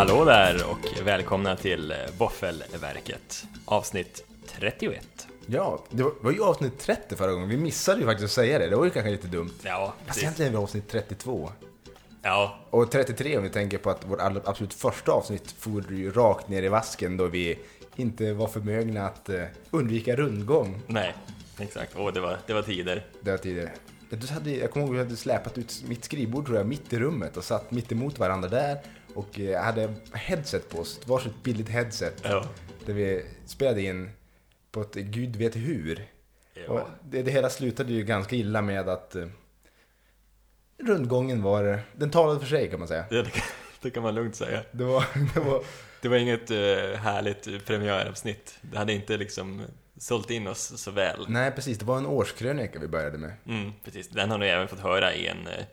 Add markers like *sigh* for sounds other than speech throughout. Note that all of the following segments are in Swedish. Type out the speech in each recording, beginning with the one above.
Hallå där och välkomna till Våffelverket avsnitt 31. Ja, det var, var ju avsnitt 30 förra gången. Vi missade ju faktiskt att säga det. Det var ju kanske lite dumt. Ja, Fast det, egentligen är vi avsnitt 32. ja, Och 33 om vi tänker på att vårt absolut första avsnitt for ju rakt ner i vasken då vi inte var förmögna att eh, undvika rundgång. nej, exakt. Åh, det var, det var tider. Det var. Du hade, jag kommer ihåg att vi hade släpat ut mitt skrivbord tror jag, mitt i rummet och satt mitt emot varandra där. Och eh, hade headset på oss, ett varsitt billigt headset. Ja. Där vi spelade in på ett gud vet hur. Och Ja, det, det hela slutade ju ganska illa med att eh, rundgången var, den talade för sig kan man säga. det, det kan man lugnt säga. Det var, *laughs* det var Det var inget uh, härligt premiäravsnitt. Det hade inte liksom sålt in oss så väl. nej precis, det var en årskrönika vi började med. Mm, precis. Den har ni även fått höra i en, eh,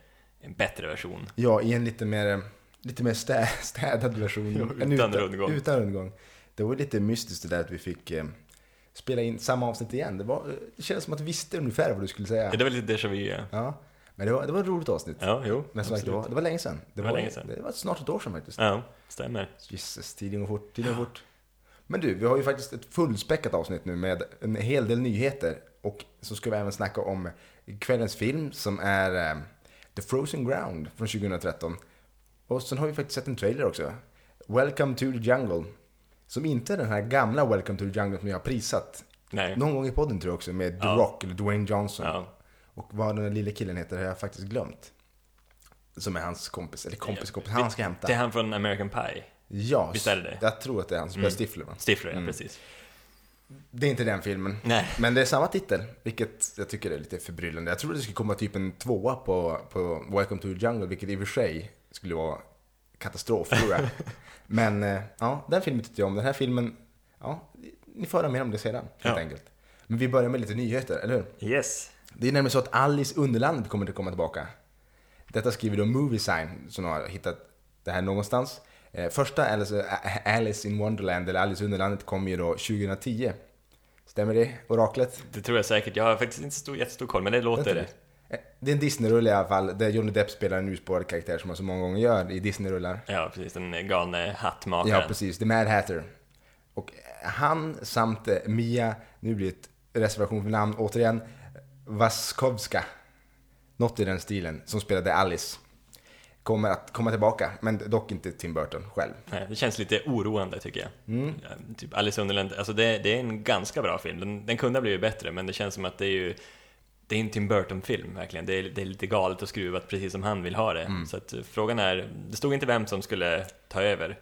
en bättre version. Ja, i en lite mer, lite mer stä, städad version. Ja, En utan rundgång. Utan rundgång. Det var lite mystiskt det där att vi fick eh, spela in samma avsnitt igen. Det, var, det kändes som att du visste ungefär vad du skulle säga. Det var lite déjà vu. Ja, Ja, men det var, det var ett roligt avsnitt. ja jo. Men som sagt, det var, det var länge sedan. Det var länge sedan. Det var snart ett år sedan faktiskt. Ja, stämmer. Jesus, tiden går fort, tiden går fort. Men du, vi har ju faktiskt ett fullspäckat avsnitt nu med en hel del nyheter. Och så ska vi även snacka om kvällens film som är eh, The Frozen Ground från 2013. Och sen har vi faktiskt sett en trailer också. Welcome to the Jungle. Som inte är den här gamla Welcome to the Jungle som jag har prisat. Nej. Någon gång i podden tror jag också med The Ja. Rock eller Dwayne Johnson. Ja. Och vad den där lilla killen heter har jag faktiskt glömt. Som är hans kompis, eller kompis kompis, han ska hämta. Det är han från American Pie. Ja, Visst är det det? jag tror att det är han som spelar Mm. Stifler? Stifler, ja Mm. precis. Det är inte den filmen. Nej. Men det är samma titel, vilket jag tycker är lite förbryllande. Jag trodde det skulle komma typ en tvåa på, på Welcome to the Jungle, vilket i och för sig skulle vara katastrof tror jag. *laughs* Men eh, ja, den filmen tyckte jag om. Den här filmen, ja, ni får höra mer om det sedan helt Ja. enkelt. Men vi börjar med lite nyheter, eller hur? Yes. Det är nämligen så att Alice Underlandet kommer att komma tillbaka. Detta skriver då Moviesign som har hittat det här någonstans. Eh, första Alice, Ä- Alice in Wonderland, eller Alice Underlandet, kom ju då 2010. Stämmer det, oraklet? Det tror jag säkert. Jag har faktiskt inte stor, jättestor koll, men det låter det. Eh, Det är en Disney-rulle i alla fall, där Johnny Depp spelar en urspårad karaktär som man så många gånger gör i Disney-rullar. Ja, precis. Den galne hattmakaren. Ja, precis. The Mad Hatter. Och han samt eh, Mia, nu blir det ett reservation för namn återigen, Waskowska, något i den stilen, som spelade Alice, kommer att komma tillbaka, men dock inte Tim Burton själv. Nej, det känns lite oroande tycker jag. Mm. Typ Alice Underland, alltså det, det är en ganska bra film. Den, den kunde ha blivit bättre, men det känns som att det är ju det är en Tim Burton-film verkligen. Det är, det är lite galet och skruvat precis som han vill ha det. Mm. Så att eh, frågan är, det stod inte vem som skulle ta över.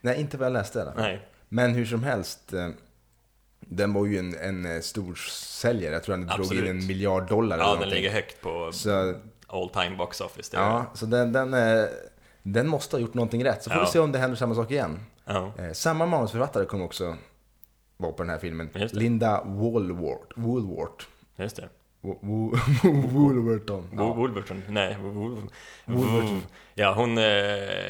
Nej, inte vad jag läste i alla fall. Nej. Men hur som helst, eh, den var ju en, en eh, stor säljare. Jag tror den drog in en miljard dollar eller Ja, den någonting. ligger högt på Så, all time box office. Ja, så den, den, den måste ha gjort någonting rätt. Så får Ja. vi se om det händer samma sak igen. ja. Samma manusförfattare kommer också vara på den här filmen. Linda Woolwart. Woolwart. just det. Wo- wo- Woolverton. Ja. Wolverton, nej, Wolverton. Ja, hon, eh,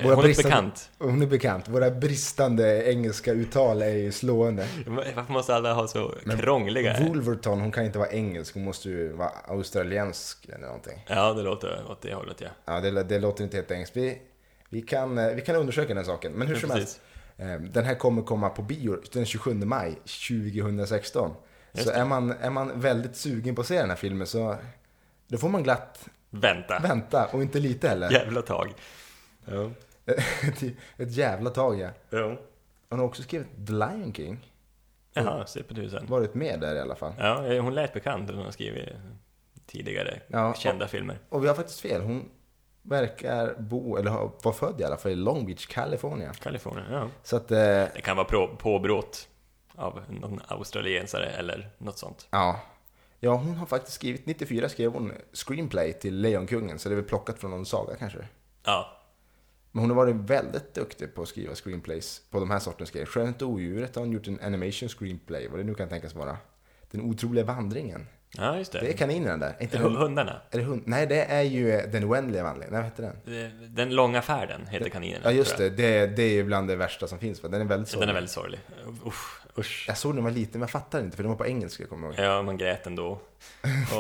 hon är bristande- bekant. Hon är bekant. Våra bristande engelska uttal är ju slående. Varför måste alla ha så Men krångliga? Wolverton, hon kan inte vara engelsk. Hon måste ju vara australiensk eller någonting. Ja, det låter åt det hållet, ja. Ja, det, det låter inte helt engelskt. Vi, vi, kan, eh, vi kan undersöka den saken. Men hur Ja, som helst. eh, Den här kommer komma på bio den 27 maj 2016. Så är man, är man väldigt sugen på att se den här filmen så då får man glatt Vänta. vänta. Och inte lite heller. Jävla tag. Ja. *laughs* ett, ett jävla tag ja. ja. Hon har också skrivit The Lion King. Jaha, se på tusen. Varit med där i alla fall. Ja, hon lät bekant. Hon har skrivit tidigare Ja, kända filmer. Och vi har faktiskt fel. Hon verkar bo, eller var född i alla fall i Long Beach, California. Kalifornien, ja. Så att, eh, Det kan vara på, påbråt av någon australiensare eller något sånt. ja. Ja, hon har faktiskt skrivit, 94 skrev hon screenplay till Lejonkungen, så det är väl plockat från någon saga kanske. Ja, Men hon har varit väldigt duktig på att skriva screenplays på de här sortens grejer. Skönt och odjuret har hon gjort en animation screenplay, vad det nu kan tänkas vara. Den otroliga vandringen. ja just det. Det är kaninerna där. Är Inte Hundarna. är det hund? Nej, det är ju eh, den oändliga vandringen. Nej, vad heter den? Eh, Den långa färden heter kaninen. Ja, just det. det. Det är bland det värsta som finns. Den är väldigt jag. Den är sorglig. väldigt sorglig. Usch, usch. Jag såg den när jag var liten, men jag fattade inte för den var på engelska, kommer jag ihåg. Ja, man grät ändå. *laughs*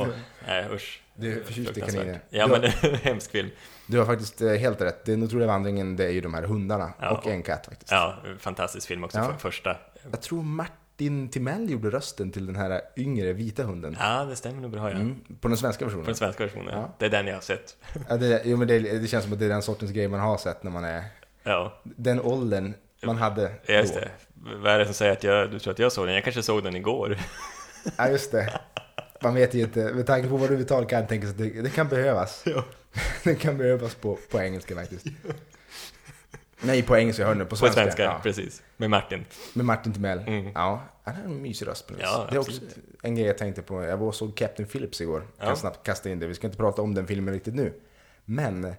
Och, nej, usch. Du är förtjust i kaniner. Ja, men det är en hemsk film. Du har faktiskt eh, helt rätt. Den otroliga vandringen, det är ju de här hundarna. Ja. Och en katt faktiskt. Ja, fantastisk film också, Ja. för, första. Jag tror Martin Timell gjorde rösten till den här yngre vita hunden. Ja, det stämmer nog bra, ja. Mm, på den svenska På versionen. den svenska versionen. Ja. Det är den jag har sett. Ja, det, jo, men det, det känns som att det är den sortens grej man har sett när man är Ja, den åldern man hade just då. det. Vad är det som säger att jag, du tror att jag såg den? Jag kanske såg den igår. Ja, just det. Man vet ju inte, med tanke på vad du betalar kan jag tänka sig att det, det kan behövas. Ja. *laughs* det kan behövas på, på engelska faktiskt. *laughs* Nej, på engelska, hör nu, på På svenska. svenska, ja. precis. Med Martin. Med Martin Timell. Mm. Ja, han har en mysig röst på något Ja. Det är också absolut. en grej jag tänkte på. Jag var och såg Captain Phillips igår. Kan Ja. snabbt kasta in det. Vi ska inte prata om den filmen riktigt nu. Men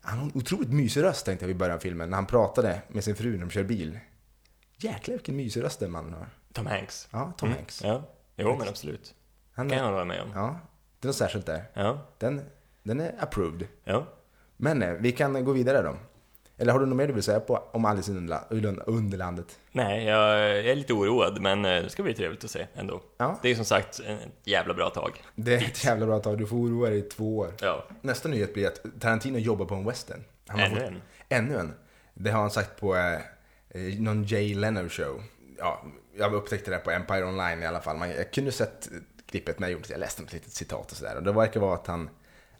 han har en otroligt mysig röst tänkte jag vid början av filmen. När han pratade med sin fru när de kör bil. Jäklar vilken mysig röst den mannen har. Tom Hanks. Ja, Tom Mm. Hanks. Ja, jo men absolut. Han kan jag hålla med om. ja, det är något särskilt där. Ja, Den, den är approved. ja. Men eh, vi kan gå vidare då. Eller har du något mer du vill säga på, om Alice i Underla- Underla- Underlandet? Nej, jag är lite oroad, men eh, det ska bli trevligt att se ändå. Ja, Det är som sagt en jävla bra tag. det är ett jävla bra tag. Du får oroa dig i två år. Ja, Nästa nyhet blir att Tarantino jobbar på en western. Han ännu fått- en. Ännu en. Det har han sagt på eh, eh, någon Jay Leno show. Ja, jag upptäckte det på Empire Online i alla fall. Man, jag kunde sett eh, klippet men jag, gjorde, jag läste ett litet citat och sådär. Och det verkar vara att han,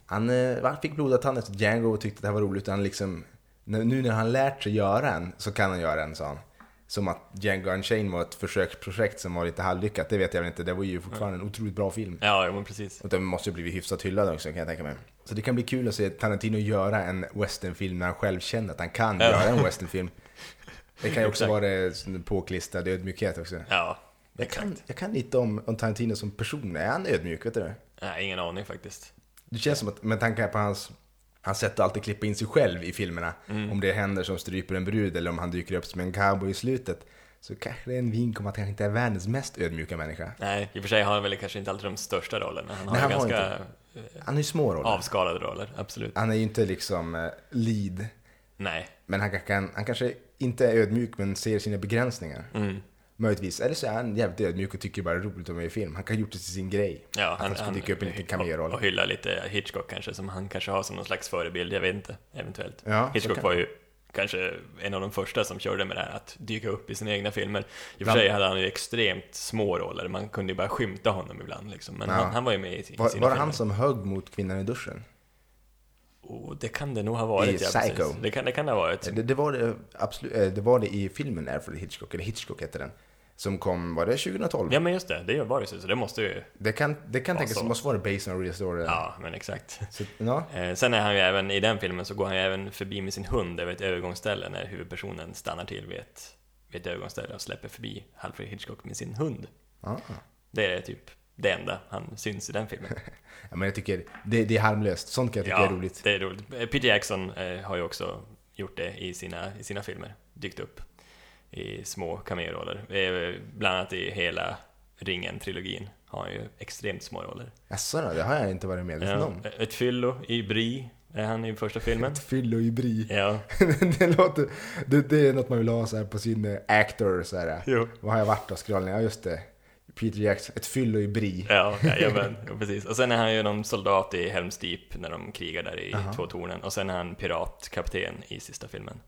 han, eh, han fick blodad tand efter Django och tyckte det här var roligt. Han liksom, nu när han lärt sig göra en så kan han göra en, han. Som att Django Unchained var ett försöksprojekt som var lite halvlyckat, det vet jag väl inte. Det var ju fortfarande en otroligt bra film. Ja, men precis. Och den måste ju blivit hyfsat hyllad också kan jag tänka mig. Så det kan bli kul att se Tarantino göra en westernfilm när han själv känner att han kan Ja. göra en westernfilm. Det kan ju också vara det sån påklistrad ödmjukhet också. Ja, Jag kan, jag kan lite om, om Tarantino som person. Är han ödmjuk? Vet du det? Nej, ingen aning faktiskt. Det känns som att med tanke på hans, hans sätt att alltid klippa in sig själv i filmerna. Mm. Om det händer som stryper en brud eller om han dyker upp som en cowboy i slutet. Så kanske det är en vink om att han inte är världens mest ödmjuka människa. Nej, i och för sig har han väl kanske inte alltid de största rollerna. Han har Nej, han har ganska Han är ju små roller. avskalade roller, absolut. Han är ju inte liksom eh, lead. Nej. Men han, kan, han kanske inte är ödmjuk men ser sina begränsningar. Mm. Möjligtvis. Eller så är han jävligt ödmjuk och tycker bara det är roligt att vara i film. Han kan ha gjort det till sin grej. Ja, att han, ska dyka upp i en liten och, cameoroll. och hylla lite Hitchcock kanske, som han kanske har som någon slags förebild, jag vet inte, eventuellt. Ja, Hitchcock kan- var ju kanske en av de första som körde med det här att dyka upp i sina egna filmer. I och för sig hade han ju extremt små roller, man kunde ju bara skymta honom ibland liksom. Men Ja. han, han var ju med i, i sina Var, var det han som högg mot kvinnan i duschen? Oh, det kan det nog ha varit, I ja, precis. Psycho. Det kan det, kan det ha varit. Det, det, var det, absolut, eh, det var det i filmen Alfred Hitchcock, eller Hitchcock hette den. Som kom, var det 2012? Ja men just det, det var ju så, det måste ju... Det kan, det kan Ja, tänkas som måste vara based on real story. Ja, men exakt. Så, ja. *laughs* Eh, sen är han ju även, i den filmen så går han ju även förbi med sin hund över ett övergångsställe när huvudpersonen stannar till vid ett, vid ett övergångsställe och släpper förbi Alfred Hitchcock med sin hund. Ja. Det är typ det enda han syns i den filmen. *laughs* ja, men jag tycker det, det är harmlöst. Sånt kan jag tycka är roligt. det är roligt. Eh, Peter Jackson eh, har ju också gjort det i sina, i sina filmer, dykt upp i små cameoroller. Bland annat i hela Ringen-trilogin har han ju extremt små roller. Jaså, då, det har jag inte varit medveten Ja, om. ett fyllo i Bri är han i första filmen. Ett fyllo i bri. Ja, *laughs* det, låter, det, det är något man vill ha så här på sin eh, actor. Så här. jo. Vad har jag varit då? Scrollning? Ja, just det. Peter Jackson. Ett fyllo i bri. Ja, jajamän, ja, *laughs* precis. Och sen är han ju någon soldat i Helms Deep när de krigar där i Jaha. två tornen. Och sen är han piratkapten i sista filmen.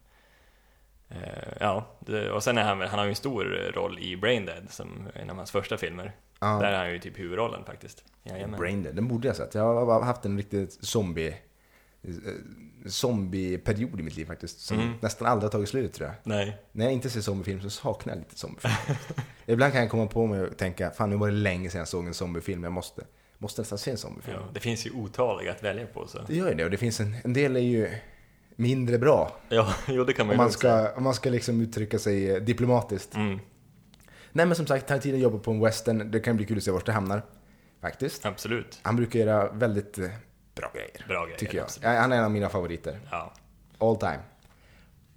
Eh, ja, och sen är han, han har ju en stor roll i Braindead som en av hans första filmer. Ja. Där är han ju typ huvudrollen faktiskt. Jajamän. Braindead, den borde jag sett. Jag har haft en riktigt zombie eh, zombieperiod i mitt liv faktiskt. Som Mm. nästan aldrig har tagit slut tror jag. Nej, När jag inte ser zombiefilm så saknar jag lite zombiefilm. *laughs* Ibland kan jag komma på mig och tänka, fan nu var det länge sedan jag såg en zombiefilm. Jag måste, måste nästan se en zombiefilm. ja, det finns ju otaliga att välja på så. Det gör ju det och det finns en, en del är ju mindre bra. Ja, *laughs* jo det kan man Om man ska, om man ska liksom uttrycka sig eh, diplomatiskt. Mm, Nej men som sagt, Tarantino jobbar på en western. Det kan bli kul att se vart det hamnar. Faktiskt. absolut. Han brukar göra väldigt eh, bra grejer. Bra grejer. Tycker jag. absolut. Han är en av mina favoriter. Ja. All time.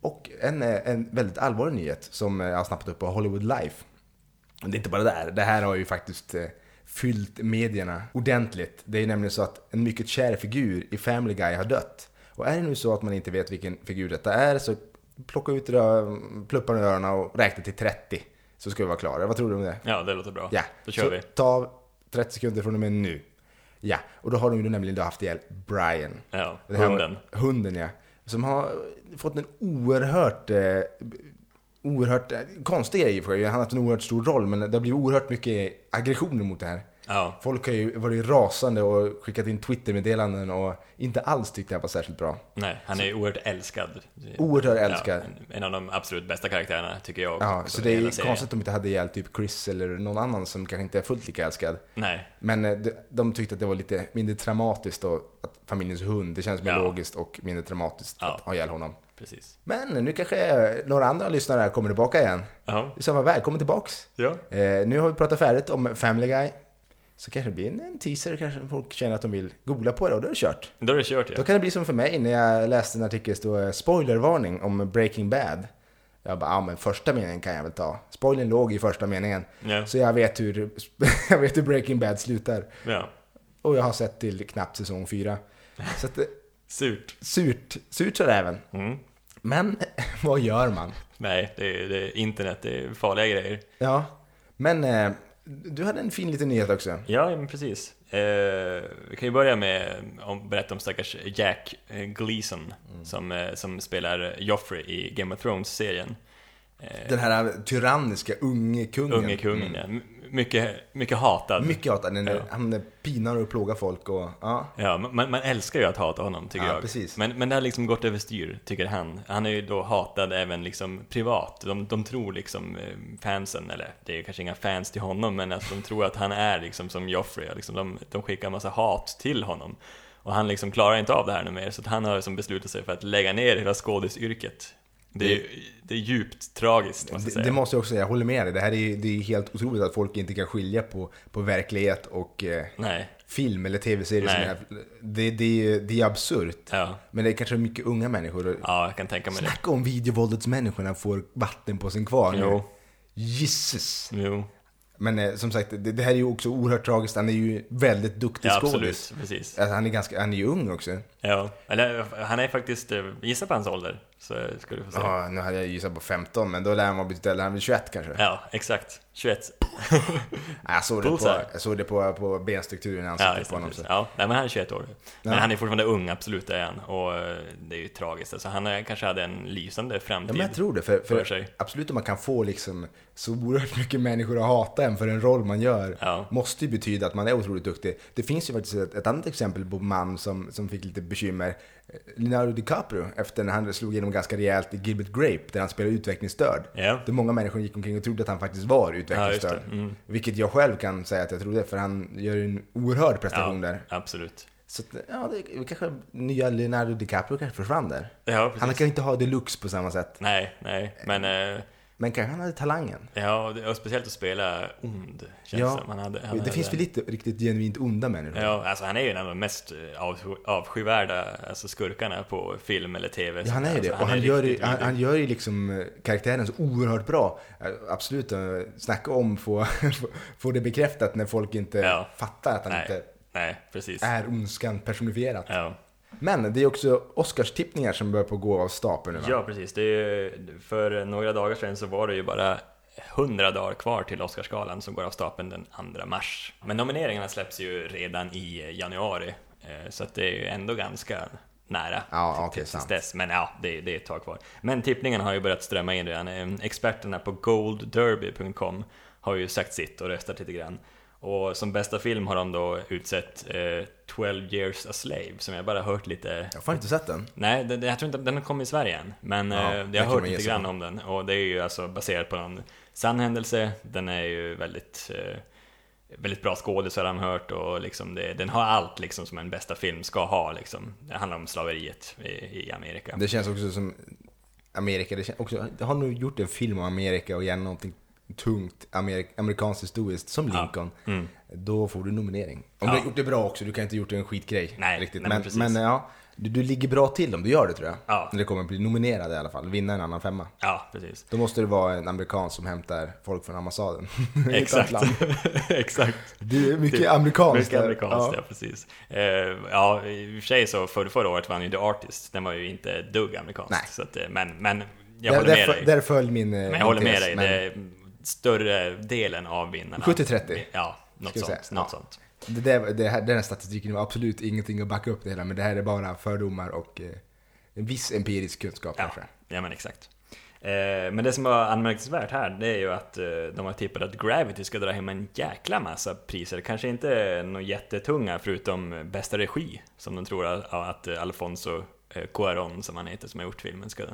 Och en, eh, en väldigt allvarlig nyhet som jag har snappat upp på Hollywood Life. Det är inte bara där. Det här har ju faktiskt fyllt medierna ordentligt. Det är nämligen så att en mycket kär figur i Family Guy har dött. Och är det nu så att man inte vet vilken figur detta är så plocka ut rö- plupparna ur öronen och räkna till 30. så ska vi vara klara. Vad tror du om det? Ja, det låter bra. Ja, Då kör så vi. ta 30 sekunder från och med nu. Ja, och då har de ju nämligen då haft ihjäl Brian. Ja, här hunden. Hunden ja. Som har fått en oerhört, eh, oerhört eh, konstig grej för Han har haft en oerhört stor roll men det har blivit oerhört mycket aggressioner mot det här. Ja, Folk har ju varit rasande och skickat in Twitter-meddelanden och inte alls tyckte jag var särskilt bra. nej, han är oerhört älskad. Oerhört älskad. Ja, en- av de absolut bästa karaktärerna, tycker jag. Ja, så det är serien. konstigt att de inte hade ihjäl typ Chris eller någon annan som kanske inte är fullt lika älskad. Nej, Men eh, de, de tyckte att det var lite mindre traumatiskt då, att familjens hund, det känns mer Ja. logiskt och mindre traumatiskt Ja. att ha ihjäl honom. precis. Men nu kanske några andra lyssnare kommer tillbaka igen. Ja, I så fall, välkommen tillbaks. ja. Eh, nu har vi pratat färdigt om Family Guy. Så kanske det blir en, en teaser, kanske folk känner att de vill googla på det och då är det kört. då är det kört Då ja. kan det bli som för mig när jag läste en artikel stod eh, spoilervarning om Breaking Bad. Jag bara, ja men första meningen kan jag väl ta. Spoilern låg i första meningen. Ja, Så jag vet hur, *laughs* jag vet hur Breaking Bad slutar. ja. Och jag har sett till knappt säsong fyra. Så att, eh, Surt. surt, surt så även. Mm. Men *laughs* vad gör man? Nej, det är, det är internet, det är farliga grejer. Ja, men eh, du hade en fin liten nyhet också. Ja, men precis. Eh, vi kan ju börja med att berätta om stackars Jack eh, Gleason Mm. som, eh, som spelar Joffrey i Game of Thrones-serien. Eh, Den här tyranniska unge kungen. unge kungen, ja. Mycket, mycket hatad. Mycket hatad. Den Ja. Han pinar och plågar folk och ja. Ja, man, man älskar ju att hata honom, tycker Ja, jag. precis. Men, men det har liksom gått överstyr, tycker han. Han är ju då hatad även liksom privat. De, de tror liksom eh, fansen, eller det är ju kanske inga fans till honom, men att de tror att han är liksom som Joffrey. Liksom de, de skickar en massa hat till honom. Och han liksom klarar inte av det här nu mer, så att han har liksom beslutat sig för att lägga ner hela skådisyrket. Det är, det är djupt tragiskt, måste jag Det, säga. det måste jag också säga, jag håller med dig. Det här är, det är helt otroligt att folk inte kan skilja på, på verklighet och eh, film eller tv-serier. Det, det, är- det är absurt. ja. Men det är kanske mycket unga människor. Ja, jag kan tänka mig det. Snacka om videovåldets människorna får vatten på sin kvarn. Jo, Jesus! jo. Men eh, som sagt, det, det här är ju också oerhört tragiskt. Han är ju väldigt duktig Ja, skådis. Alltså, han, är ganska, han är ju ung också. Ja, eller han är faktiskt, eh, gissa på hans ålder, så ska du få se. Ja, nu hade jag gissat på 15, men då lär han vara betydligt äldre. Han är väl 21 kanske? Ja, exakt. 21. Nej, jag såg det, på, jag såg det på, på benstrukturen i Ja, ansiktet just på honom. Så. ja, nej, men han är 21 år. Men Ja. han är fortfarande ung, absolut det är han. Och eh, det är ju tragiskt. Alltså, han är, kanske hade en lysande Ja, framtid. men jag tror det. För, för för sig. absolut om man kan få liksom så oerhört mycket människor att hata en för en roll man gör, Ja. måste ju betyda att man är otroligt duktig. Det finns ju faktiskt ett, ett annat exempel på man som, som fick lite bekymmer. Leonardo DiCaprio, efter när han slog igenom ganska rejält i Gilbert Grape, där han spelade utvecklingsstörd. Ja, Där många människor gick omkring och trodde att han faktiskt var ja just utvecklingsstörd. det. Mm. Vilket jag själv kan säga att jag trodde, för han gör ju en oerhörd prestation där. Absolut. Så ja, det kanske nya Leonardo DiCaprio kanske försvann där. Ja. Han kan inte ha deluxe på samma sätt. Nej, nej, men... Eh, Men kanske han hade talangen. ja, och det- speciellt att spela ond, känns Ja, som. Han hade, han det hade, finns väl lite riktigt genuint onda människor? Ja, alltså han är ju en av de mest avsky, avskyvärda alltså skurkarna på film eller TV. Ja, han är ju det. Alltså, och han, gör ju, han, han gör ju liksom eh, karaktären så oerhört bra. Eh, Absolut, eh, snacka om få, *laughs* få det bekräftat när folk inte Ja. fattar att han Nej. inte Nej, precis. är ondskan personifierat. Ja. Men det är också Oscarstippningar som börjar på att gå av stapeln nu va? ja, precis. Det är, för några dagar sedan så var det ju bara 100 dagar kvar till Oscarsgalan som går av stapeln den 2 mars. Men nomineringarna släpps ju redan i januari, eh, så att det är ju ändå ganska nära Ja, okej, tills sant. dess. Men ja, det, det är ett tag kvar. Men tippningarna har ju börjat strömma in redan. Eh, Experterna på goldderby.com har ju sagt sitt och röstat lite grann. Och som bästa film har de då utsett eh, 12 years a slave, som jag bara hört lite Jag har fan inte sett den. Nej, det, jag tror inte den har kommit i Sverige än. Men Ja, eh, jag har hört lite grann om den. Och det är ju alltså baserat på någon sann händelse. Den är ju väldigt, eh, väldigt bra skådisar har man hört. Och liksom det, den har allt liksom som en bästa film ska ha. Liksom. Det handlar om slaveriet i, i Amerika. Det känns också som Amerika, det känns också, har nog gjort en film om Amerika och gärna någonting tungt amerik, amerikanskt historiskt som Ja. Lincoln. Mm. Då får du nominering. Om Ja. du har gjort det bra också, du kan inte ha gjort en skitgrej. Nej, riktigt. nej, men men, men ja, du, du ligger bra till om du gör det tror jag. Ja. När det kommer att bli nominerad i alla fall, vinna en annan femma. Ja, precis. Då måste det vara en amerikan som hämtar folk från ambassaden. *laughs* Exakt. *laughs* Exakt. Det är mycket Det- amerikanskt. Mycket amerikanskt, ja, Ja. precis. Eh, ja, i och för sig så för, förra året vann ju The Artist. Den var ju inte dugg amerikanskt. Nej. Så att, eh, men, men jag Där, håller med där, dig. där föll min eh, Men jag håller med dig. men- Det, större delen av vinnarna. 70-30. Ja, något sånt. Något Ja. sånt. Det där, det här, den här statistiken har absolut ingenting att backa upp det hela, men det här är bara fördomar och eh, en viss empirisk kunskap Ja, kanske. ja men exakt. Eh, men det som var anmärkningsvärt här, det är ju att eh, de har tippat att Gravity ska dra hem en jäkla massa priser. Kanske inte några jättetunga, förutom bästa regi, som de tror att, att Alfonso Cuarón, som han heter, som har gjort filmen, ska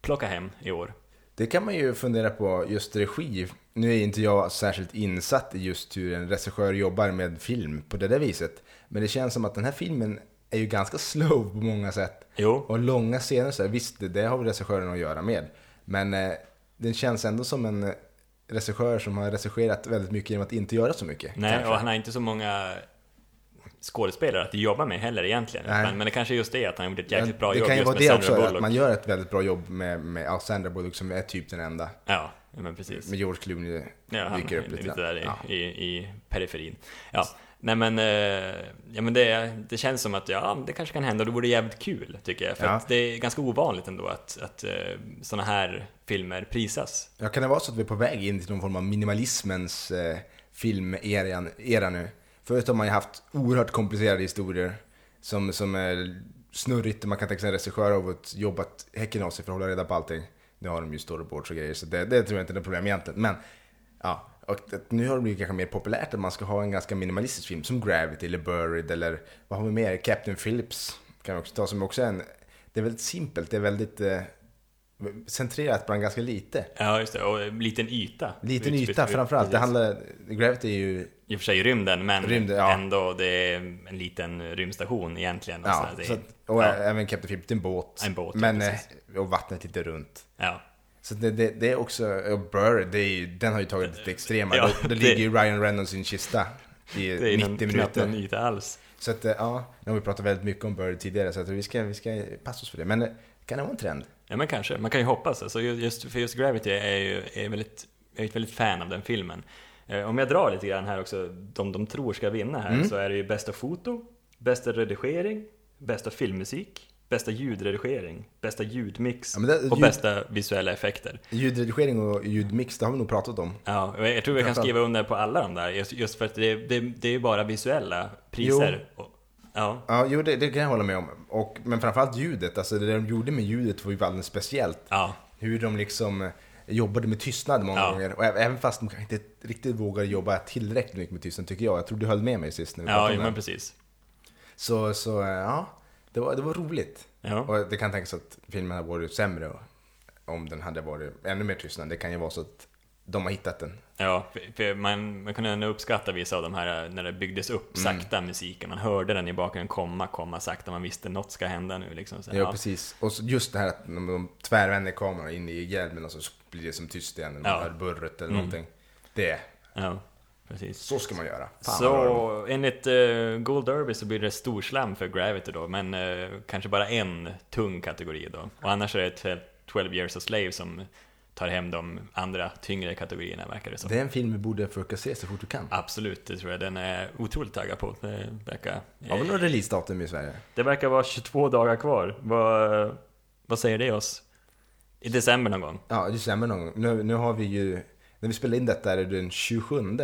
plocka hem i år. Det kan man ju fundera på, just regi. Nu är inte jag särskilt insatt i just hur en regissör jobbar med film på det där viset. Men det känns som att den här filmen är ju ganska slow på många sätt. Jo, Och långa scener, så här, visst det, det har väl regissören att göra med. Men eh, den känns ändå som en regissör som har regisserat väldigt mycket genom att inte göra så mycket. nej, kanske. och han har inte så många skådespelare att jobba med heller egentligen. Men, men det kanske är just det, att han gjort ett jäkligt bra det jobb kan ju just vara med det Sandra också, Bullock. att man gör ett väldigt bra jobb med, med ja, Sandra Bullock som är typ den enda. Ja, men precis. Med George Clooney Ja, han dyker upp lite. lite där i, Ja. i, i periferin. Ja, nej men, eh, ja, men det, det känns som att ja, det kanske kan hända och det vore jävligt kul tycker jag. För Ja. det är ganska ovanligt ändå att, att eh, sådana här filmer prisas. Ja, kan det vara så att vi är på väg in till någon form av minimalismens eh, filmera era nu? Förut har man ju haft oerhört komplicerade historier som, som är snurrigt. Man kan tänka sig en regissör har fått jobbat häcken av sig för att hålla reda på allting. Nu har de ju storyboards och grejer, så det, det tror jag inte är något problem egentligen. Men ja, och nu har det blivit kanske mer populärt att man ska ha en ganska minimalistisk film som Gravity eller Buried eller vad har vi mer? Captain Phillips kan vi också ta som också en... Det är väldigt simpelt, det är väldigt eh, centrerat bland ganska lite. Ja, just det. Och en liten yta. Liten yta framförallt. Det handlar, Gravity är ju, I och för sig rymden, men Rymden, ja. ändå det är en liten rymdstation egentligen. och ja, så det så är, att, och ja. även Captain Phillips, det är en båt. En båt, ja, men, eh, precis. och vattnet lite runt. ja. Så det, det, det är också, och Burr, det är den har ju tagit lite extrema. Ja, då det- ligger ju Ryan Reynolds i en kista i *laughs* Det är 90 en, knappt en minuter. yta alls. Så att, eh, ja, nu har vi pratat väldigt mycket om Burr tidigare, så att vi ska, vi ska passa oss för det. Men eh, kan det vara en trend? Ja men kanske, man kan ju hoppas. Alltså, ju- just, för just Gravity är ju är väldigt, jag är ett väldigt fan av den filmen. Eh, om jag drar lite grann här också, de de tror ska vinna här, Mm. så är det ju bästa foto, bästa redigering, bästa filmmusik, bästa ljudredigering, bästa ljudmix Ja, det- och ljud- bästa visuella effekter. Ljudredigering och ljudmix, det har vi nog pratat om. Ja, och jag tror vi kan skriva under på alla de där, just, för att det, det, det är ju bara visuella priser. Och, ja, Ja, jo, det, det kan jag hålla med om. Och, men framförallt ljudet, alltså det de gjorde med ljudet var ju alldeles speciellt. ja, Hur de liksom jobbade med tystnad många Ja. gånger. Och även fast de kanske inte riktigt vågade jobba tillräckligt mycket med tystnad tycker jag. Jag tror du höll med mig sist när vi ja, jo, men precis. Så, så eh, ja, det var, det var roligt. Ja. Och det kan tänkas att filmen hade varit sämre om den hade varit ännu mer tystnad. Det kan ju vara så att de har hittat den. Ja, man, man kunde ändå uppskatta vissa av de här när det byggdes upp Mm. sakta musiken. Man hörde den i bakgrunden komma, komma sakta. Man visste något ska hända nu liksom. Så, Ja, precis. Och just det här att de, de tvärvänder kameran in i hjälmen och så blir det som tyst igen. Man Ja. burret eller Mm. någonting. Det, ja, precis. så ska man göra. Fan. Så enligt uh, Gold Derby så blir det storslam för Gravity då, men eh, kanske bara en tung kategori då. Och annars är det ett 12 years a slave som tar hem de andra tyngre kategorierna verkar det som. Det är en film vi borde försöka se så fort du kan. Absolut, det tror jag. Den är otroligt taggad på. Det verkar, Har vi någon releasedatum i Sverige? det verkar vara 22 dagar kvar. Vad, vad säger det oss? I december någon gång? Ja, december någon gång. Nu, nu har vi ju, när vi spelar in detta är det den 27.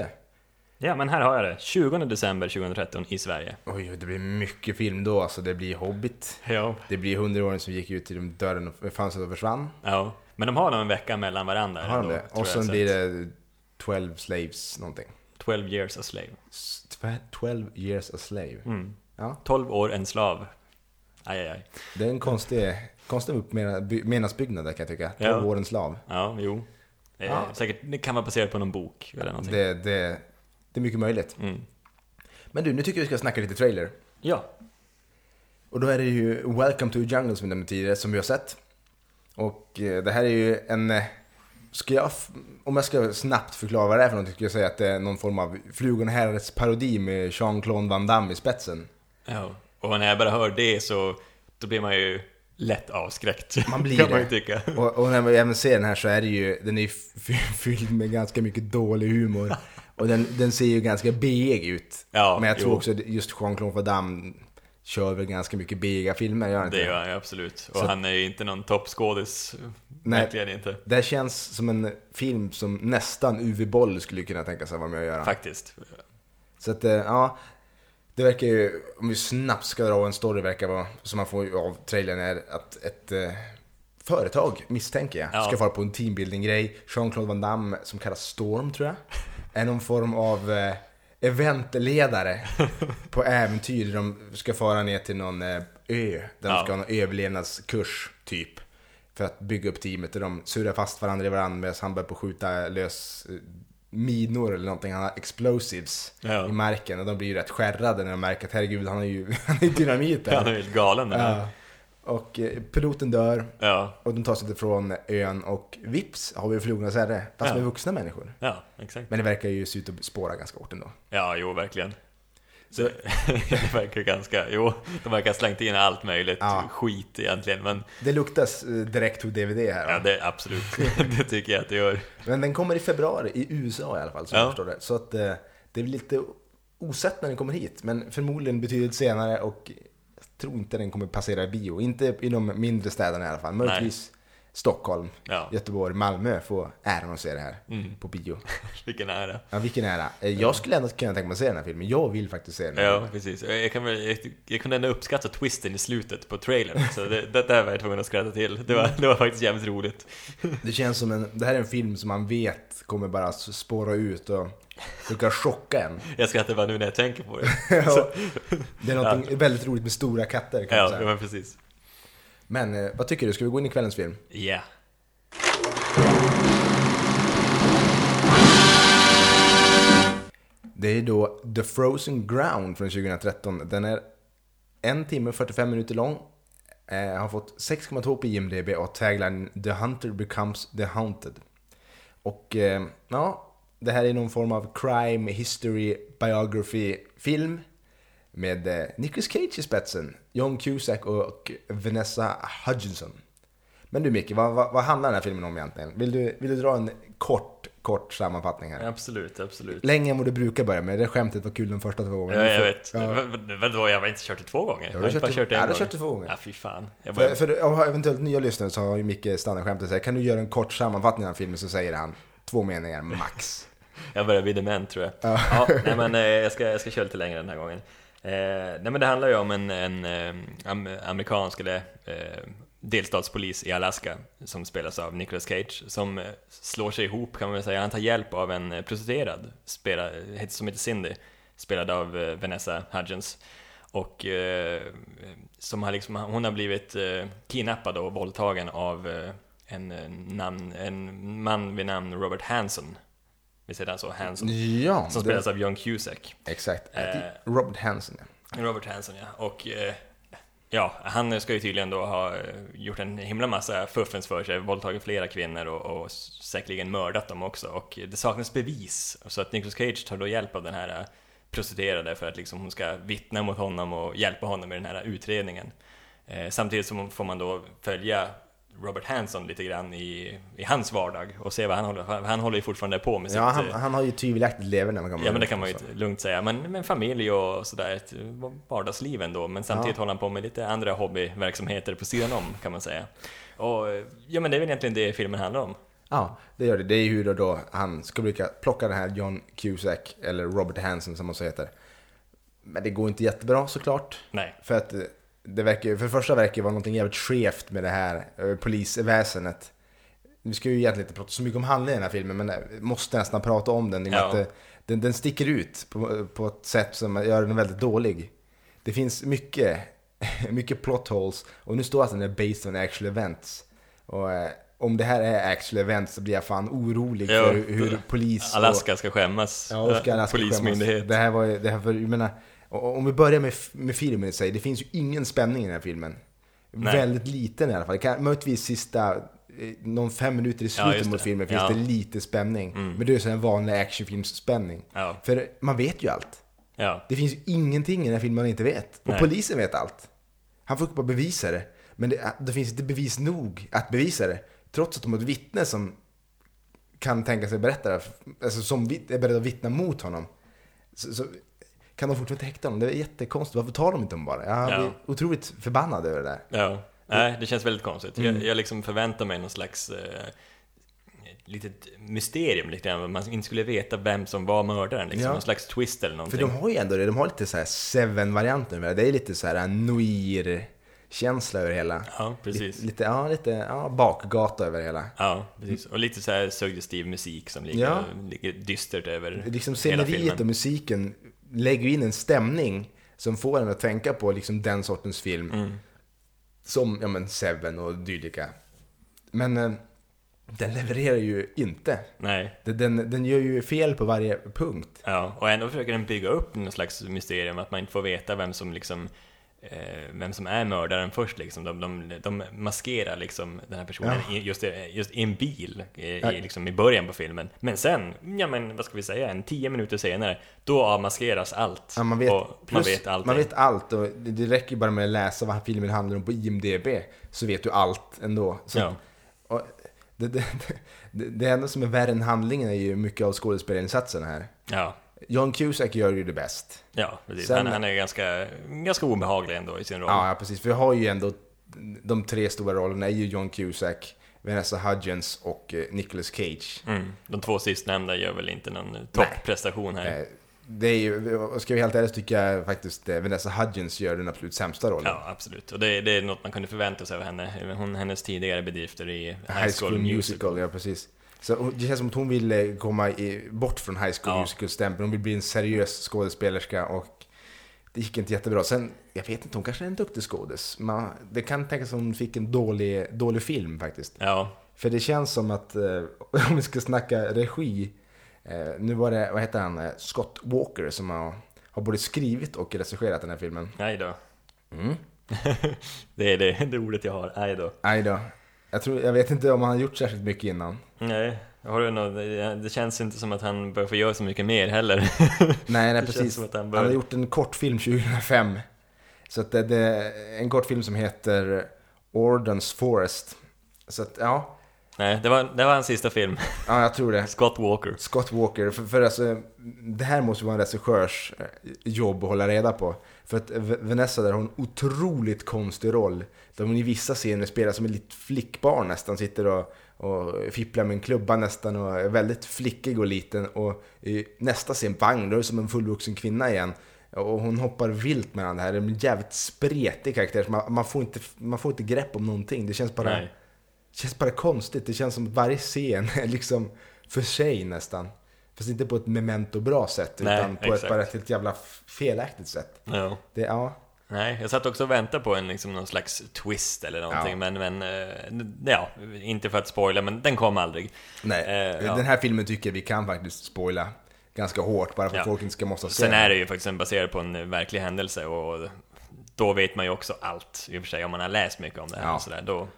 Ja, men här har jag det. 20 december 2013 i Sverige. Oj, det blir mycket film då. Alltså det blir Hobbit. Ja. Det blir hundraåringen som gick ut genom dörren och fönstret och försvann. ja. Men de har nog en vecka mellan varandra. Har de det? Och sen blir det 12 slaves någonting. 12 years a slave. S- tve- 12 years a slave. Mm. Ja, 12 år en slav. Aj, aj, aj. det är en konstig, konstig uppmenasbyggnad där kan jag tycka. 12 Ja. år en slav. Ja, jo. Det, Ja. säkert, det kan vara baserat på någon bok eller någonting. Det, det, det är mycket möjligt. Mm. Men du, nu tycker jag vi ska snacka lite trailer. Ja. Och då är det ju Welcome to the Jungle som vi nämnde tidigare, som vi har sett. Och eh, det här är ju en... eh, Ska jag, om jag ska snabbt förklara vad det är för någonting, skulle jag säga att det är någon form av Flugorna herrens parodi med Jean-Claude Van Damme i spetsen. ja. Och när jag bara hör det så då blir man ju lätt avskräckt. Man blir kan man ju tycka. Och, och när man även ser den här så är det ju, den är ju fylld med ganska mycket dålig humor. Och den, den ser ju ganska beig ut. Ja, Men jag tror jo. också just Jean-Claude Van Damme kör väl ganska mycket biga filmer, gör inte Det gör han absolut. Och Så- han är ju inte någon toppskådis. Verkligen inte. Det känns som en film som nästan Uwe Boll skulle kunna tänka sig vara med och göra. Faktiskt. Så att, eh, ja. Det verkar ju, om vi snabbt ska dra en story, verkar vara, som man får av trailern, är att ett eh, företag, misstänker jag, Ja. ska fara på en teambuilding-grej. Jean-Claude Van Damme, som kallas Storm tror jag, är någon form av eh, eventledare *laughs* på äventyr. De ska fara ner till någon eh, ö, där de Ja. ska ha någon överlevnadskurs, typ. För att bygga upp teamet och de surrar fast varandra i varandra medan han börjar på skjuta lös eh, minor eller någonting. Han har explosives Ja. i marken och de blir ju rätt skärrade när de märker att herregud, han har ju *laughs* han är ju dynamit där. Han är helt galen här. Ja. Och eh, piloten dör Ja, och de tar sig ifrån ön och vips har vi Flugornas herre, fast Ja. med vuxna människor. ja, exakt. Men det verkar ju se ut att spåra ganska hårt ändå. Ja, jo, verkligen. Så- *laughs* Det, verkar ganska, jo, de verkar ha slängt in allt möjligt Ja. skit egentligen, men Det luktas eh, direkt to DVD här. va? ja, det absolut, *laughs* det tycker jag att det gör. Men den kommer i februari i USA i alla fall, som Ja. jag förstår det. Så att eh, det är lite osett när den kommer hit, men förmodligen betydligt senare och jag tror inte den kommer passera bio. Inte i de mindre städerna i alla fall. Möjligtvis Stockholm, Ja, Göteborg, Malmö får äran att se det här mm, på bio. *laughs* vilken ära. Ja, vilken ära. Eh, Jag skulle ändå kunna tänka mig att se den här filmen. Jag vill faktiskt se den. här Ja, filmen. precis. Jag, kan jag, jag kunde ändå uppskatta twisten i slutet på trailern, så det, det där var jag tvungen att skratta till. Det var, det var faktiskt jävligt roligt. *laughs* Det känns som en, det här är en film som man vet kommer bara spåra ut och försöka chocka en. *laughs* Jag skrattar bara nu när jag tänker på det. Ja, det är något väldigt roligt med stora katter kan Ja, var precis. Men eh, vad tycker du? Ska vi gå in i kvällens film? Ja. Det är då The Frozen Ground från 2013. Den är en timme och 45 minuter lång. Eh, har fått 6,2 på IMDB och tagline The Hunter becomes the Haunted. Och eh, ja, det här är någon form av crime, history, biography film. Med eh, Nicolas Cage i spetsen, John Cusack och Vanessa Hudgenson. Men du Micke, vad, vad, vad handlar den här filmen om egentligen? Vill du, vill du dra en kort, kort sammanfattning här? Absolut, absolut. Längre än vad du brukar börja med. Det skämtet var kul de första två gångerna. Ja, Du jag vet. Ja. Va- va- Vadå, jag har inte kört det två gånger? Ja, Jag du har har bara kört kört det- en ja, du gång. har kört det två gånger. Ja, fy fan. Jag För, bara, för av eventuellt nya lyssnare så har ju Micke standardskämtet så här, kan du göra en kort sammanfattning av filmen så säger han två meningar max. *laughs* jag börjar bli dement tror jag. Ja. Ja, nej men eh, jag ska, jag ska köra lite längre den här gången. Eh, nej men det handlar ju om en, en eh, amerikansk eller eh, delstatspolis i Alaska som spelas av Nicolas Cage som eh, slår sig ihop kan man väl säga. Han tar hjälp av en eh, prostituerad spelad, eh, som heter Cindy, spelad av eh, Vanessa Hudgens. Och eh, som har liksom, hon har blivit eh, kidnappad och våldtagen av eh, en, namn, en man vid namn Robert Hanson. Visst heter han så? Hanson. Ja, Som det- spelas av John Cusack. exakt. Eh. Robert Hansen. Ja. Robert Hanson ja. Och eh, ja, han ska ju tydligen då ha eh, gjort en himla massa fuffens för sig, våldtagit flera kvinnor och, och säkerligen mördat dem också. Och det saknas bevis. Så att Nicolas Cage tar då hjälp av den här eh, prostituerade för att liksom hon ska vittna mot honom och hjälpa honom med den här utredningen. Eh, samtidigt som får man då följa Robert Hanson lite grann i, i hans vardag och se vad han håller, han håller ju fortfarande på med Ja, sitt... han, eh, han har ju tvivelaktigt leverne. kan man Ja men det kan man ju lugnt säga, men med familj och sådär, ett vardagsliv ändå, men samtidigt Ja. håller han på med lite andra hobbyverksamheter på sidan om kan man säga. Och ja men det är väl egentligen det filmen handlar om. Ja, det gör det. Det är hur då han ska brukar plocka den här John Cusack, eller Robert Hansen som han så heter. Men det går inte jättebra såklart. Nej. För att eh, det verkar, för det första verkar det vara något jävligt skevt med det här eh, polisväsendet. Vi ska ju egentligen inte prata så mycket om handlingen i den här filmen, men jag måste nästan prata om den. I och Ja. att den, den sticker ut på, på ett sätt som gör den väldigt dålig. Det finns mycket, *laughs* mycket plot holes, och nu står att den är based on actual events. Och eh, om det här är actual events så blir jag fan orolig för hur, hur polis... och- Alaska ska skämmas. Ja, och ska Alaska Polismyndighet. skämmas. Det här var ju, det här för, jag menar, och- om vi börjar med, med filmen i sig, det finns ju ingen spänning i den här filmen. Nej. Väldigt liten i alla fall. Kan, möjligtvis sista, eh, någon fem minuter i Ja, slutet just mot filmen finns Ja. det lite spänning. Mm. Men det är så en vanlig actionfilmsspänning. Ja, För man vet ju allt. ja, Det finns ju ingenting i den här filmen man inte vet. Och Nej. polisen vet allt. Han får bara bevisa det. Men det, det finns inte bevis nog att bevisa det. Trots att de har ett vittne som kan tänka sig berätta det. Alltså som är beredd att vittna mot honom. Så, så kan de fortfarande häkta honom? Det är jättekonstigt. Varför tar de inte honom bara? Jag Ja. blir otroligt förbannad över det där. Ja, nej, det känns väldigt konstigt. Mm. Jag, jag liksom förväntar mig någon slags eh, litet mysterium, lite grann. Man inte skulle veta vem som var mördaren, liksom. Ja. Någon slags twist eller För någonting. de har ju ändå det, de har lite så här Seven-varianten det. Är lite så här noir-känsla över det hela. Ja, precis. Lite, ja, lite ja, bakgata över hela. Ja, precis. Och lite så här suggestiv musik som ligger, Ja. ligger dystert över Liksom hela sceneriet filmen. och musiken lägger in en stämning som får en att tänka på liksom den sortens film. Mm. Som ja, men Seven och dylika. Men eh, den levererar ju inte. Nej, Den, den, gör ju fel på varje punkt. ja. Och ändå försöker den bygga upp någon slags mysterium, att man inte får veta vem som liksom vem som är mördaren först liksom. De, de, de maskerar liksom den här personen Ja. just, i- just i en bil i, Ja. liksom i början på filmen. Men sen, ja men vad ska vi säga, en tio minuter senare, då avmaskeras allt. Ja, man, vet, och man plus, vet allting. man vet allt och det, räcker bara med att läsa vad filmen handlar om på IMDB så vet du allt ändå. Så, Ja. och det, det, *laughs* det, det enda som är värre än handlingen är ju mycket av skådespelarinsatsen här. Ja, John Cusack gör ju det bäst. ja precis. Sen- han, han är ganska, ganska obehaglig ändå i sin roll. Ja, precis. För vi har ju ändå de tre stora rollerna är ju John Cusack, Vanessa Hudgens och eh, Nicolas Cage. Mm. De två sistnämnda gör väl inte någon topprestation här. Eh, Det är ju, ska vi helt ärligt tycker jag faktiskt eh, Vanessa Hudgens gör den absolut sämsta rollen. Ja, absolut. Och det, det är något man kunde förvänta sig av henne. Hon, hennes tidigare bedrifter i High School, Musical. ja precis. Så det känns som att hon vill eh, komma i, bort från High School Ja. Musical-stämpeln. Hon vill bli en seriös skådespelerska och det gick inte jättebra. Sen, jag vet inte, hon kanske är en duktig skådis. Men det kan tänkas att hon fick en dålig, dålig film faktiskt. Ja, För det känns som att, eh, *laughs* om vi ska snacka regi, eh, nu var det, vad heter han, Scott Walker som har, har både skrivit och regisserat den här filmen. nej då. Mm. *laughs* Det är det, *laughs* det ordet jag har, aj då. Aj då. Jag, tror, jag vet inte om han har gjort särskilt mycket innan. Nej, har du något, det känns inte som att han bör få göra så mycket mer heller. *laughs* Nej, nej precis. han, bör- har gjort en kortfilm 2005. Så att det, det är en kortfilm som heter Ordens Forest. Så att, ja, Nej, det var, det var hans sista film. *laughs* ja jag tror det. Scott Walker. Scott Walker, för, för alltså, det här måste vara en regissörs eh, jobb att hålla reda på. För att Vanessa där har en otroligt konstig roll. Där hon i vissa scener spelar som ett litet flickbarn nästan, sitter och, och fipplar med en klubba nästan och är väldigt flickig och liten. Och i nästa scen, bang, då är det som en fullvuxen kvinna igen. Och hon hoppar vilt mellan det här. Det är en jävligt spretig karaktär. Man, man, får inte, man får inte grepp om någonting. Det känns bara... Nej. Känns bara konstigt. Det känns som varje scen är liksom för sig nästan. Fast inte på ett memento-bra sätt, Nej, utan på exakt. ett bara helt jävla felaktigt sätt. Ja. Det, ja, Nej, jag satt också och väntade på en, liksom, någon slags twist eller någonting, Ja. men, men eh, ja, inte för att spoila, men den kom aldrig. nej. Eh, ja. Den här filmen tycker jag vi kan faktiskt spoila ganska hårt, bara för Ja. att folk inte ska måste se Sen är det ju faktiskt en baserad på en verklig händelse och då vet man ju också allt i och för sig om man har läst mycket om det här Ja. och sådär. Då,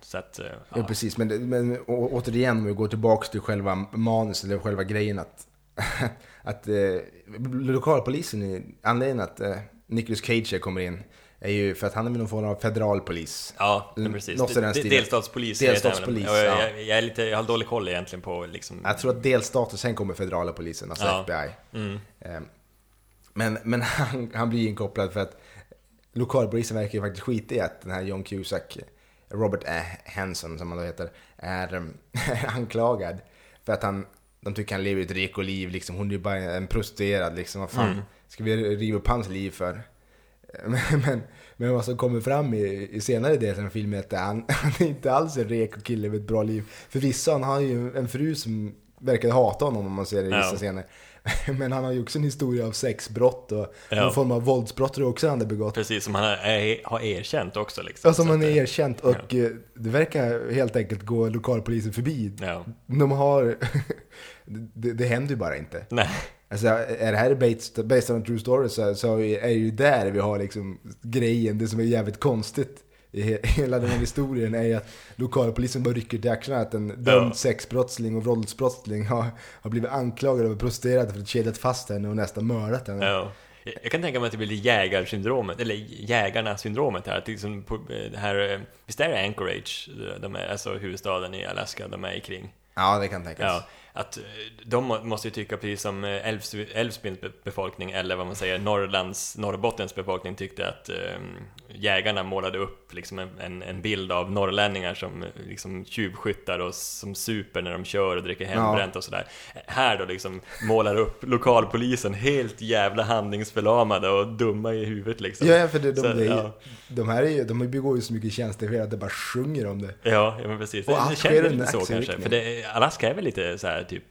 så att, eh, Ja, ja. precis. Men, men å, återigen, om vi går tillbaka till själva manus, eller själva grejen att, *laughs* att eh, lokalpolisen, anledningen att eh, Nicolas Cage kommer in, är ju för att han är någon form av federalpolis. Ja, Mm, precis. något den stilen. Delstatspolis. Delstatspolis, väl. ja. Jag, jag, är lite, jag har dålig koll egentligen på liksom... Jag tror att delstater, sen kommer federala polisen, alltså Ja. FBI. Mm, Eh, Men, men *laughs* han, han blir inkopplad för att lokalpolisen verkar ju faktiskt skita i att den här John Cusack, Robert A. Hanson som han då heter, är um, *laughs* anklagad. För att han, de tycker han lever ett rekoliv, liksom. hon är ju bara en prostituerad, liksom. Vad fan Mm. ska vi riva upp hans liv för? *laughs* Men, men, men vad som kommer fram i, i senare delen av filmen är att han, *laughs* han är inte alls en reko kille med ett bra liv. Förvisso, han har ju en fru som verkar hata honom om man ser det i vissa Ja. scener. *laughs* Men han har ju också en historia av sexbrott och Ja. någon form av våldsbrott tror jag också han har begått. Precis, som han har, är, har erkänt också liksom. Ja, som han eh, erkänt och eh, det verkar helt enkelt gå lokalpolisen förbi. Ja. De har... *laughs* det, det händer ju bara inte. Nej, Alltså, är det här based, based on a true story så, så är det ju där vi har liksom grejen. Det som är jävligt konstigt i he, *laughs* hela den här historien är att lokalpolisen bara rycker till axlarna att en dömd Ja. sexbrottsling och våldsbrottsling har, har blivit anklagad av prostituerade för att kedjat fast henne och nästan mördat henne. ja. Jag kan tänka mig att det blir jägarsyndromet, eller jägarna-syndromet här. Att liksom på, eh, det här, eh, visst är det Anchorage, de är, alltså huvudstaden i Alaska, de är kring? Ja, det kan tänkas. Ja, att eh, de må- måste ju tycka precis som eh, Älvs, Älvsbyns be- befolkning, eller vad man säger, Norrlands, Norrbottens befolkning tyckte att eh, jägarna målade upp liksom en, en, bild av norrlänningar som eh, liksom tjuvskyttar och som super när de kör och dricker hembränt och sådär. Här då liksom målar upp lokalpolisen helt jävla handlingsförlamade och dumma i huvudet liksom. Ja, för det, de, Så, de, ja. de här är de begår ju så mycket tjänstefel att det bara sjunger om det. Ja, ja men precis. Och Det, känns lite så kanske. För det, Alaska är väl lite så här typ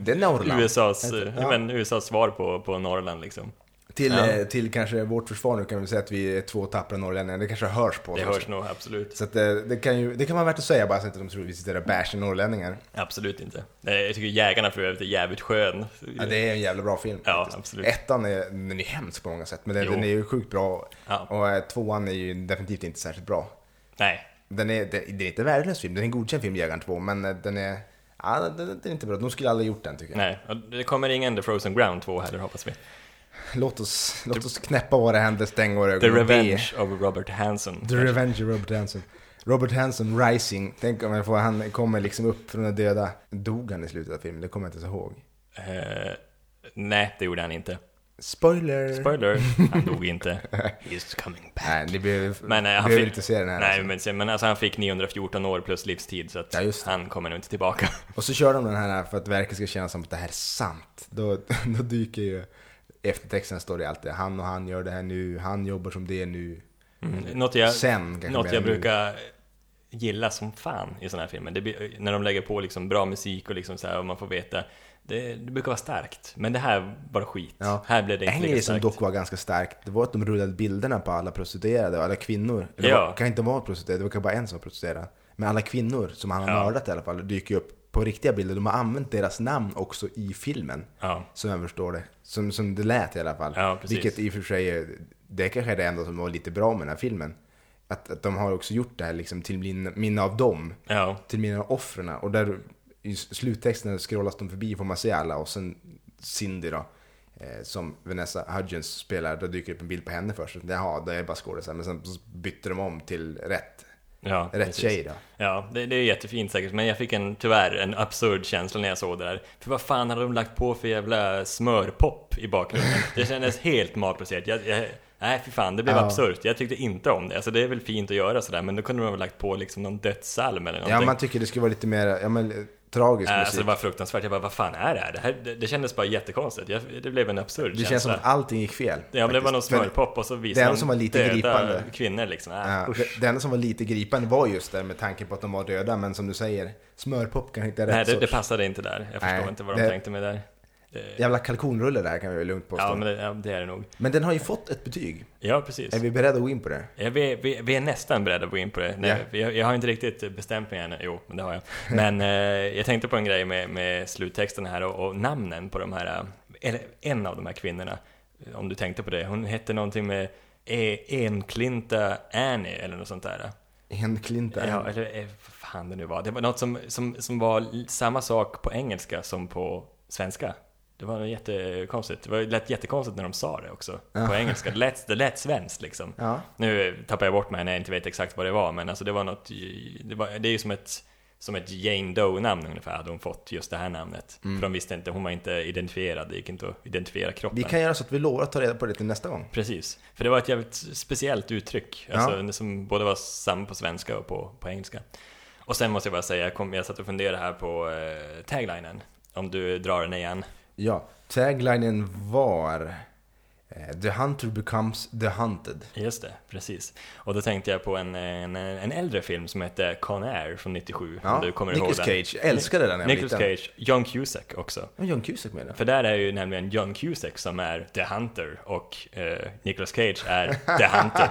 Det är Norrland. USAs, ja. Ja. men, USAs svar på, på Norrland liksom. Till, Ja. eh, till kanske vårt försvar nu kan vi säga att vi är två tappra norrlänningar. Det kanske hörs på oss Det också. hörs nog absolut. Så att det, det, kan ju, det kan vara värt att säga bara så att de tror att vi sitter och bashar norrlänningar. Absolut inte. Eh, Jag tycker Jägarna för övrigt är jävligt skön. Ja, det är en jävla bra film. Ja, faktiskt. absolut. Ettan är, den är hemsk på många sätt, men den, den är ju sjukt bra. Ja. Och eh, tvåan är ju definitivt inte särskilt bra. Nej, Den är, det, det är inte en värdelös film, den är en godkänd film, Jägaren 2, men eh, den är... Ja, den, den är inte bra. De skulle aldrig gjort den tycker jag. nej. Och det kommer ingen The Frozen Ground 2 heller hoppas vi. Låt oss, låt oss knäppa våra händer, stänga våra The ögon be. Revenge of Robert Hanson. The Revenge of Robert Hanson. Robert Hanson Rising. Tänk om jag får, han kommer liksom upp från de döda. Dog han i slutet av filmen? Det kommer jag inte så ihåg. Eh, nej, det gjorde han inte. Spoiler! Spoiler, *laughs* han dog inte. He's coming back. Nej, ni behöver, Men, eh, han behöver fick- inte se den här. Nej, alltså. men, men alltså han fick 914 år plus livstid så att Ja, han kommer nog inte tillbaka. Och så kör de den här för att verket ska kännas som att det här är sant. Då, *laughs* då dyker ju eftertexten står det alltid han och han gör det här nu, han jobbar som det nu. Mm. Något jag, Sen något jag brukar gilla som fan i sådana här filmer, det när de lägger på liksom bra musik och liksom så här, och man får veta det, det brukar vara starkt, men det här var skit. Ja. Här blev det inte En grej som dock var ganska starkt, det var att de rullade bilderna på alla prostituerade och alla kvinnor. Eller Ja. var, kan inte vara prostituerade, det var kanske bara en som var prostituerad. Men alla kvinnor som han har Ja. mördat i alla fall dyker upp på riktiga bilder. De har använt deras namn också i filmen. Ja, Som jag förstår det. Som, som det lät i alla fall. Ja. Vilket i och för sig, är- det kanske är det enda som var lite bra med den här filmen. Att, att de har också gjort det här liksom till min, minne av dem. ja, Till minne av offren. Och där i sluttexten scrollas de förbi får man se alla. Och sen Cindy då. Eh, som Vanessa Hudgens spelar, då dyker upp en bild på henne först. Jaha, det är bara skådisar. Men sen bytte de om till rätt, ja. rätt precis. tjej då. Ja, det, det är jättefint säkert, men jag fick en, tyvärr en absurd känsla när jag såg det där. För vad fan hade de lagt på för jävla smörpop i bakgrunden? *laughs* Det kändes helt malplacerat. Jag, jag, nej, fy fan, det blev Ja. absurt. Jag tyckte inte om det. Alltså det är väl fint att göra sådär, men då kunde de ha lagt på liksom någon dödssalm eller någonting. Ja, man tycker det skulle vara lite mer, ja men tragisk Äh, musik. Alltså det var fruktansvärt, jag bara vad fan är det här? Det, här, det, det kändes bara jättekonstigt, jag, det blev en absurd det känsla känns som att allting gick fel. Ja men det var någon smörpop och så det visade de som var lite döda gripande- kvinnor liksom. Äh, Ja, det, det enda som var lite gripande var just det med tanke på att de var döda, men som du säger, smörpop kan inte rätt Nej det, det passade inte där, jag förstår Nej, inte vad de det- tänkte med där. Det, Jävla kalkonrulle där kan vi väl lugnt påstå. ja men, men det, ja, det är det nog. den har ju fått ett betyg. Ja precis. Är vi beredda att gå in på det? Ja, vi, vi, vi är nästan beredda att gå in på det. Nej, Ja. jag, jag har inte riktigt bestämt mig än. Jo, men det har jag. Men eh, jag tänkte på en grej med, med sluttexten här och, och namnen på de här, eh, eller en av de här kvinnorna. Om du tänkte på det. Hon hette någonting med e, Enklinta Annie eller något sånt där. En klint där. Ja, eller eh, vad fan det nu var. Det var något som, som, som var samma sak på engelska som på svenska. Det var jättekonstigt. Det var, lät jättekonstigt när de sa det också. På engelska. Det lät, det lät svenskt liksom. Ja. Nu tappar jag bort mig när jag inte vet exakt vad det var, men alltså det var något, det, var, det är ju som ett, som ett Jane Doe-namn ungefär, hade hon fått just det här namnet. För de visste inte, hon var inte identifierad, det gick inte att identifiera kroppen. Vi kan göra så att vi lovar att ta reda på det till nästa gång. Precis, för det var ett jävligt speciellt uttryck, alltså, som både var samma på svenska och på, på engelska. Och sen måste jag bara säga, jag, kom, jag satt och funderade här på eh, taglinen, om du drar den igen. Ja, taglinen var eh, The Hunter becomes the hunted. Just det, precis. Och då tänkte jag på en, en, en äldre film som hette Con Air från 97, Ja, om du kommer Nicolas ihåg den. Cage. Jag älskade den när jag var Nicolas liten. Cage, John Cusack också. Och John Cusack med den. För där är ju nämligen John Cusack som är The Hunter och eh, Nicolas Cage är The Hunted.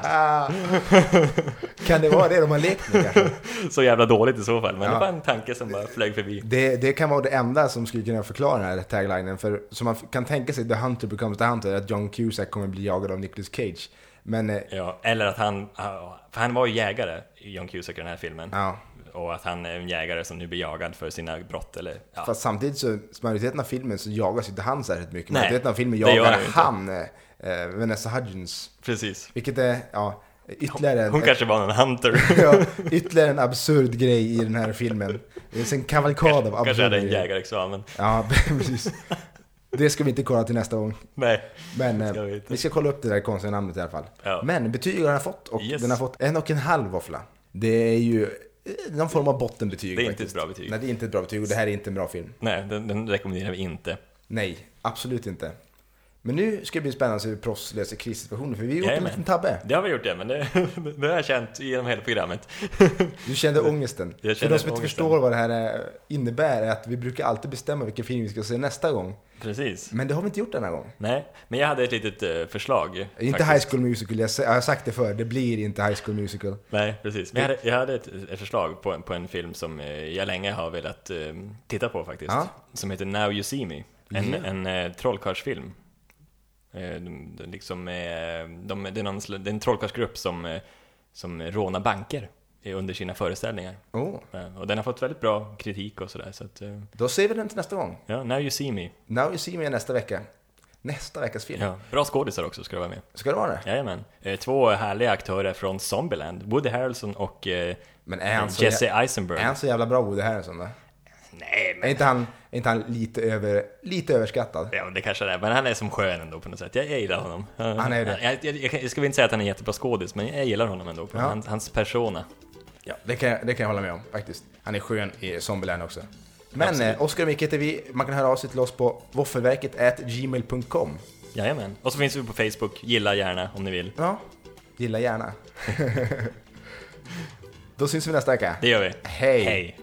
*laughs* kan det vara det de har lekt med kanske? *laughs* Så jävla dåligt i så fall, men Ja. det var en tanke som bara flög förbi. Det, det kan vara det enda som skulle kunna förklara den här taglinen. För som man kan tänka sig, The Hunter becomes the hunter, att John Cusack kommer bli jagad av Nicolas Cage. Men, eh, Ja, eller att han, för han var ju jägare, John Cusack i den här filmen. ja. Och att han är en jägare som nu blir jagad för sina brott eller, ja. Fast samtidigt så, majoriteten av filmen så jagas inte han särskilt mycket. Nej, Majoriteten av filmen gör jagar han han, eh, Vanessa Hudgens. Precis. Vilket är, ja, Ytterligare en, Hon kanske var någon hunter. *laughs* ja, ytterligare en absurd grej i den här filmen. Det är en kavalkad av kanske absurda hade en jägarexamen. Ja, *laughs* precis. Det ska vi inte kolla till nästa gång. Nej. Men Ska eh, vi inte. vi ska kolla upp det där konstiga namnet i alla fall. Ja. Men betyg har den fått och Yes. den har fått en och en halv våffla. Det är ju eh, någon form av bottenbetyg Det är inte ett bra betyg. Nej, det är inte ett bra betyg och det här är inte en bra film. Nej, den, den rekommenderar vi inte. Nej, absolut inte. Men nu ska det bli spännande hur proffs löser krissituationer, för vi har gjort en Jajamän. liten tabbe. Det har vi gjort det, men det, *laughs* det har jag känt genom hela programmet. *laughs* Du kände ångesten. Jag för kände de som inte förstår vad det här eh, innebär är att vi brukar alltid bestämma vilken film vi ska se nästa gång. Precis. Men det har vi inte gjort denna gång. Nej, men jag hade ett litet eh, förslag. Inte faktiskt. High School Musical, jag har sagt det förr, det blir inte High School Musical. Nej, precis. Men jag hade, jag hade ett, ett förslag på, en- på en film som eh, jag länge har velat titta på faktiskt. Ja. Som heter Now You See Me. En, Ja. en eh, trollkarlsfilm. Eh, de, de, liksom, eh, de, det, är någon, det är en trollkarlsgrupp som, eh, som rånar banker under sina föreställningar. Oh, och den har fått väldigt bra kritik och sådär. Så att, då ser vi den till nästa gång. ja, Now You See Me. Now You See Me är nästa vecka. Nästa veckas film. Ja, bra skådisar också ska det vara med. Ska det vara det? Jajamän. Två härliga aktörer från Zombieland. Woody Harrelson och Men är han Jesse Eisenberg. är han så jävla bra Woody Harrelson då? Nej, Är men... inte han, är inte han lite, över, lite överskattad? Ja, det kanske det är. Men han är som skön ändå på något sätt. Jag, jag gillar honom. Han är det. Jag, jag, jag, jag ska väl inte säga att han är en jättebra skådis, men jag gillar honom ändå. Ja. hans, hans persona. Ja, det kan, jag, det kan jag hålla med om faktiskt. Han är skön i Zombieland också. Men Absolut. eh, Oskar och Micke heter vi. Man kan höra av sig till oss på våffelverket gmail.com. Jajamän. Och så finns vi på Facebook. Gilla gärna om ni vill. Ja, gilla gärna. *laughs* Då syns vi nästa vecka. Det gör vi. Hej. Hej.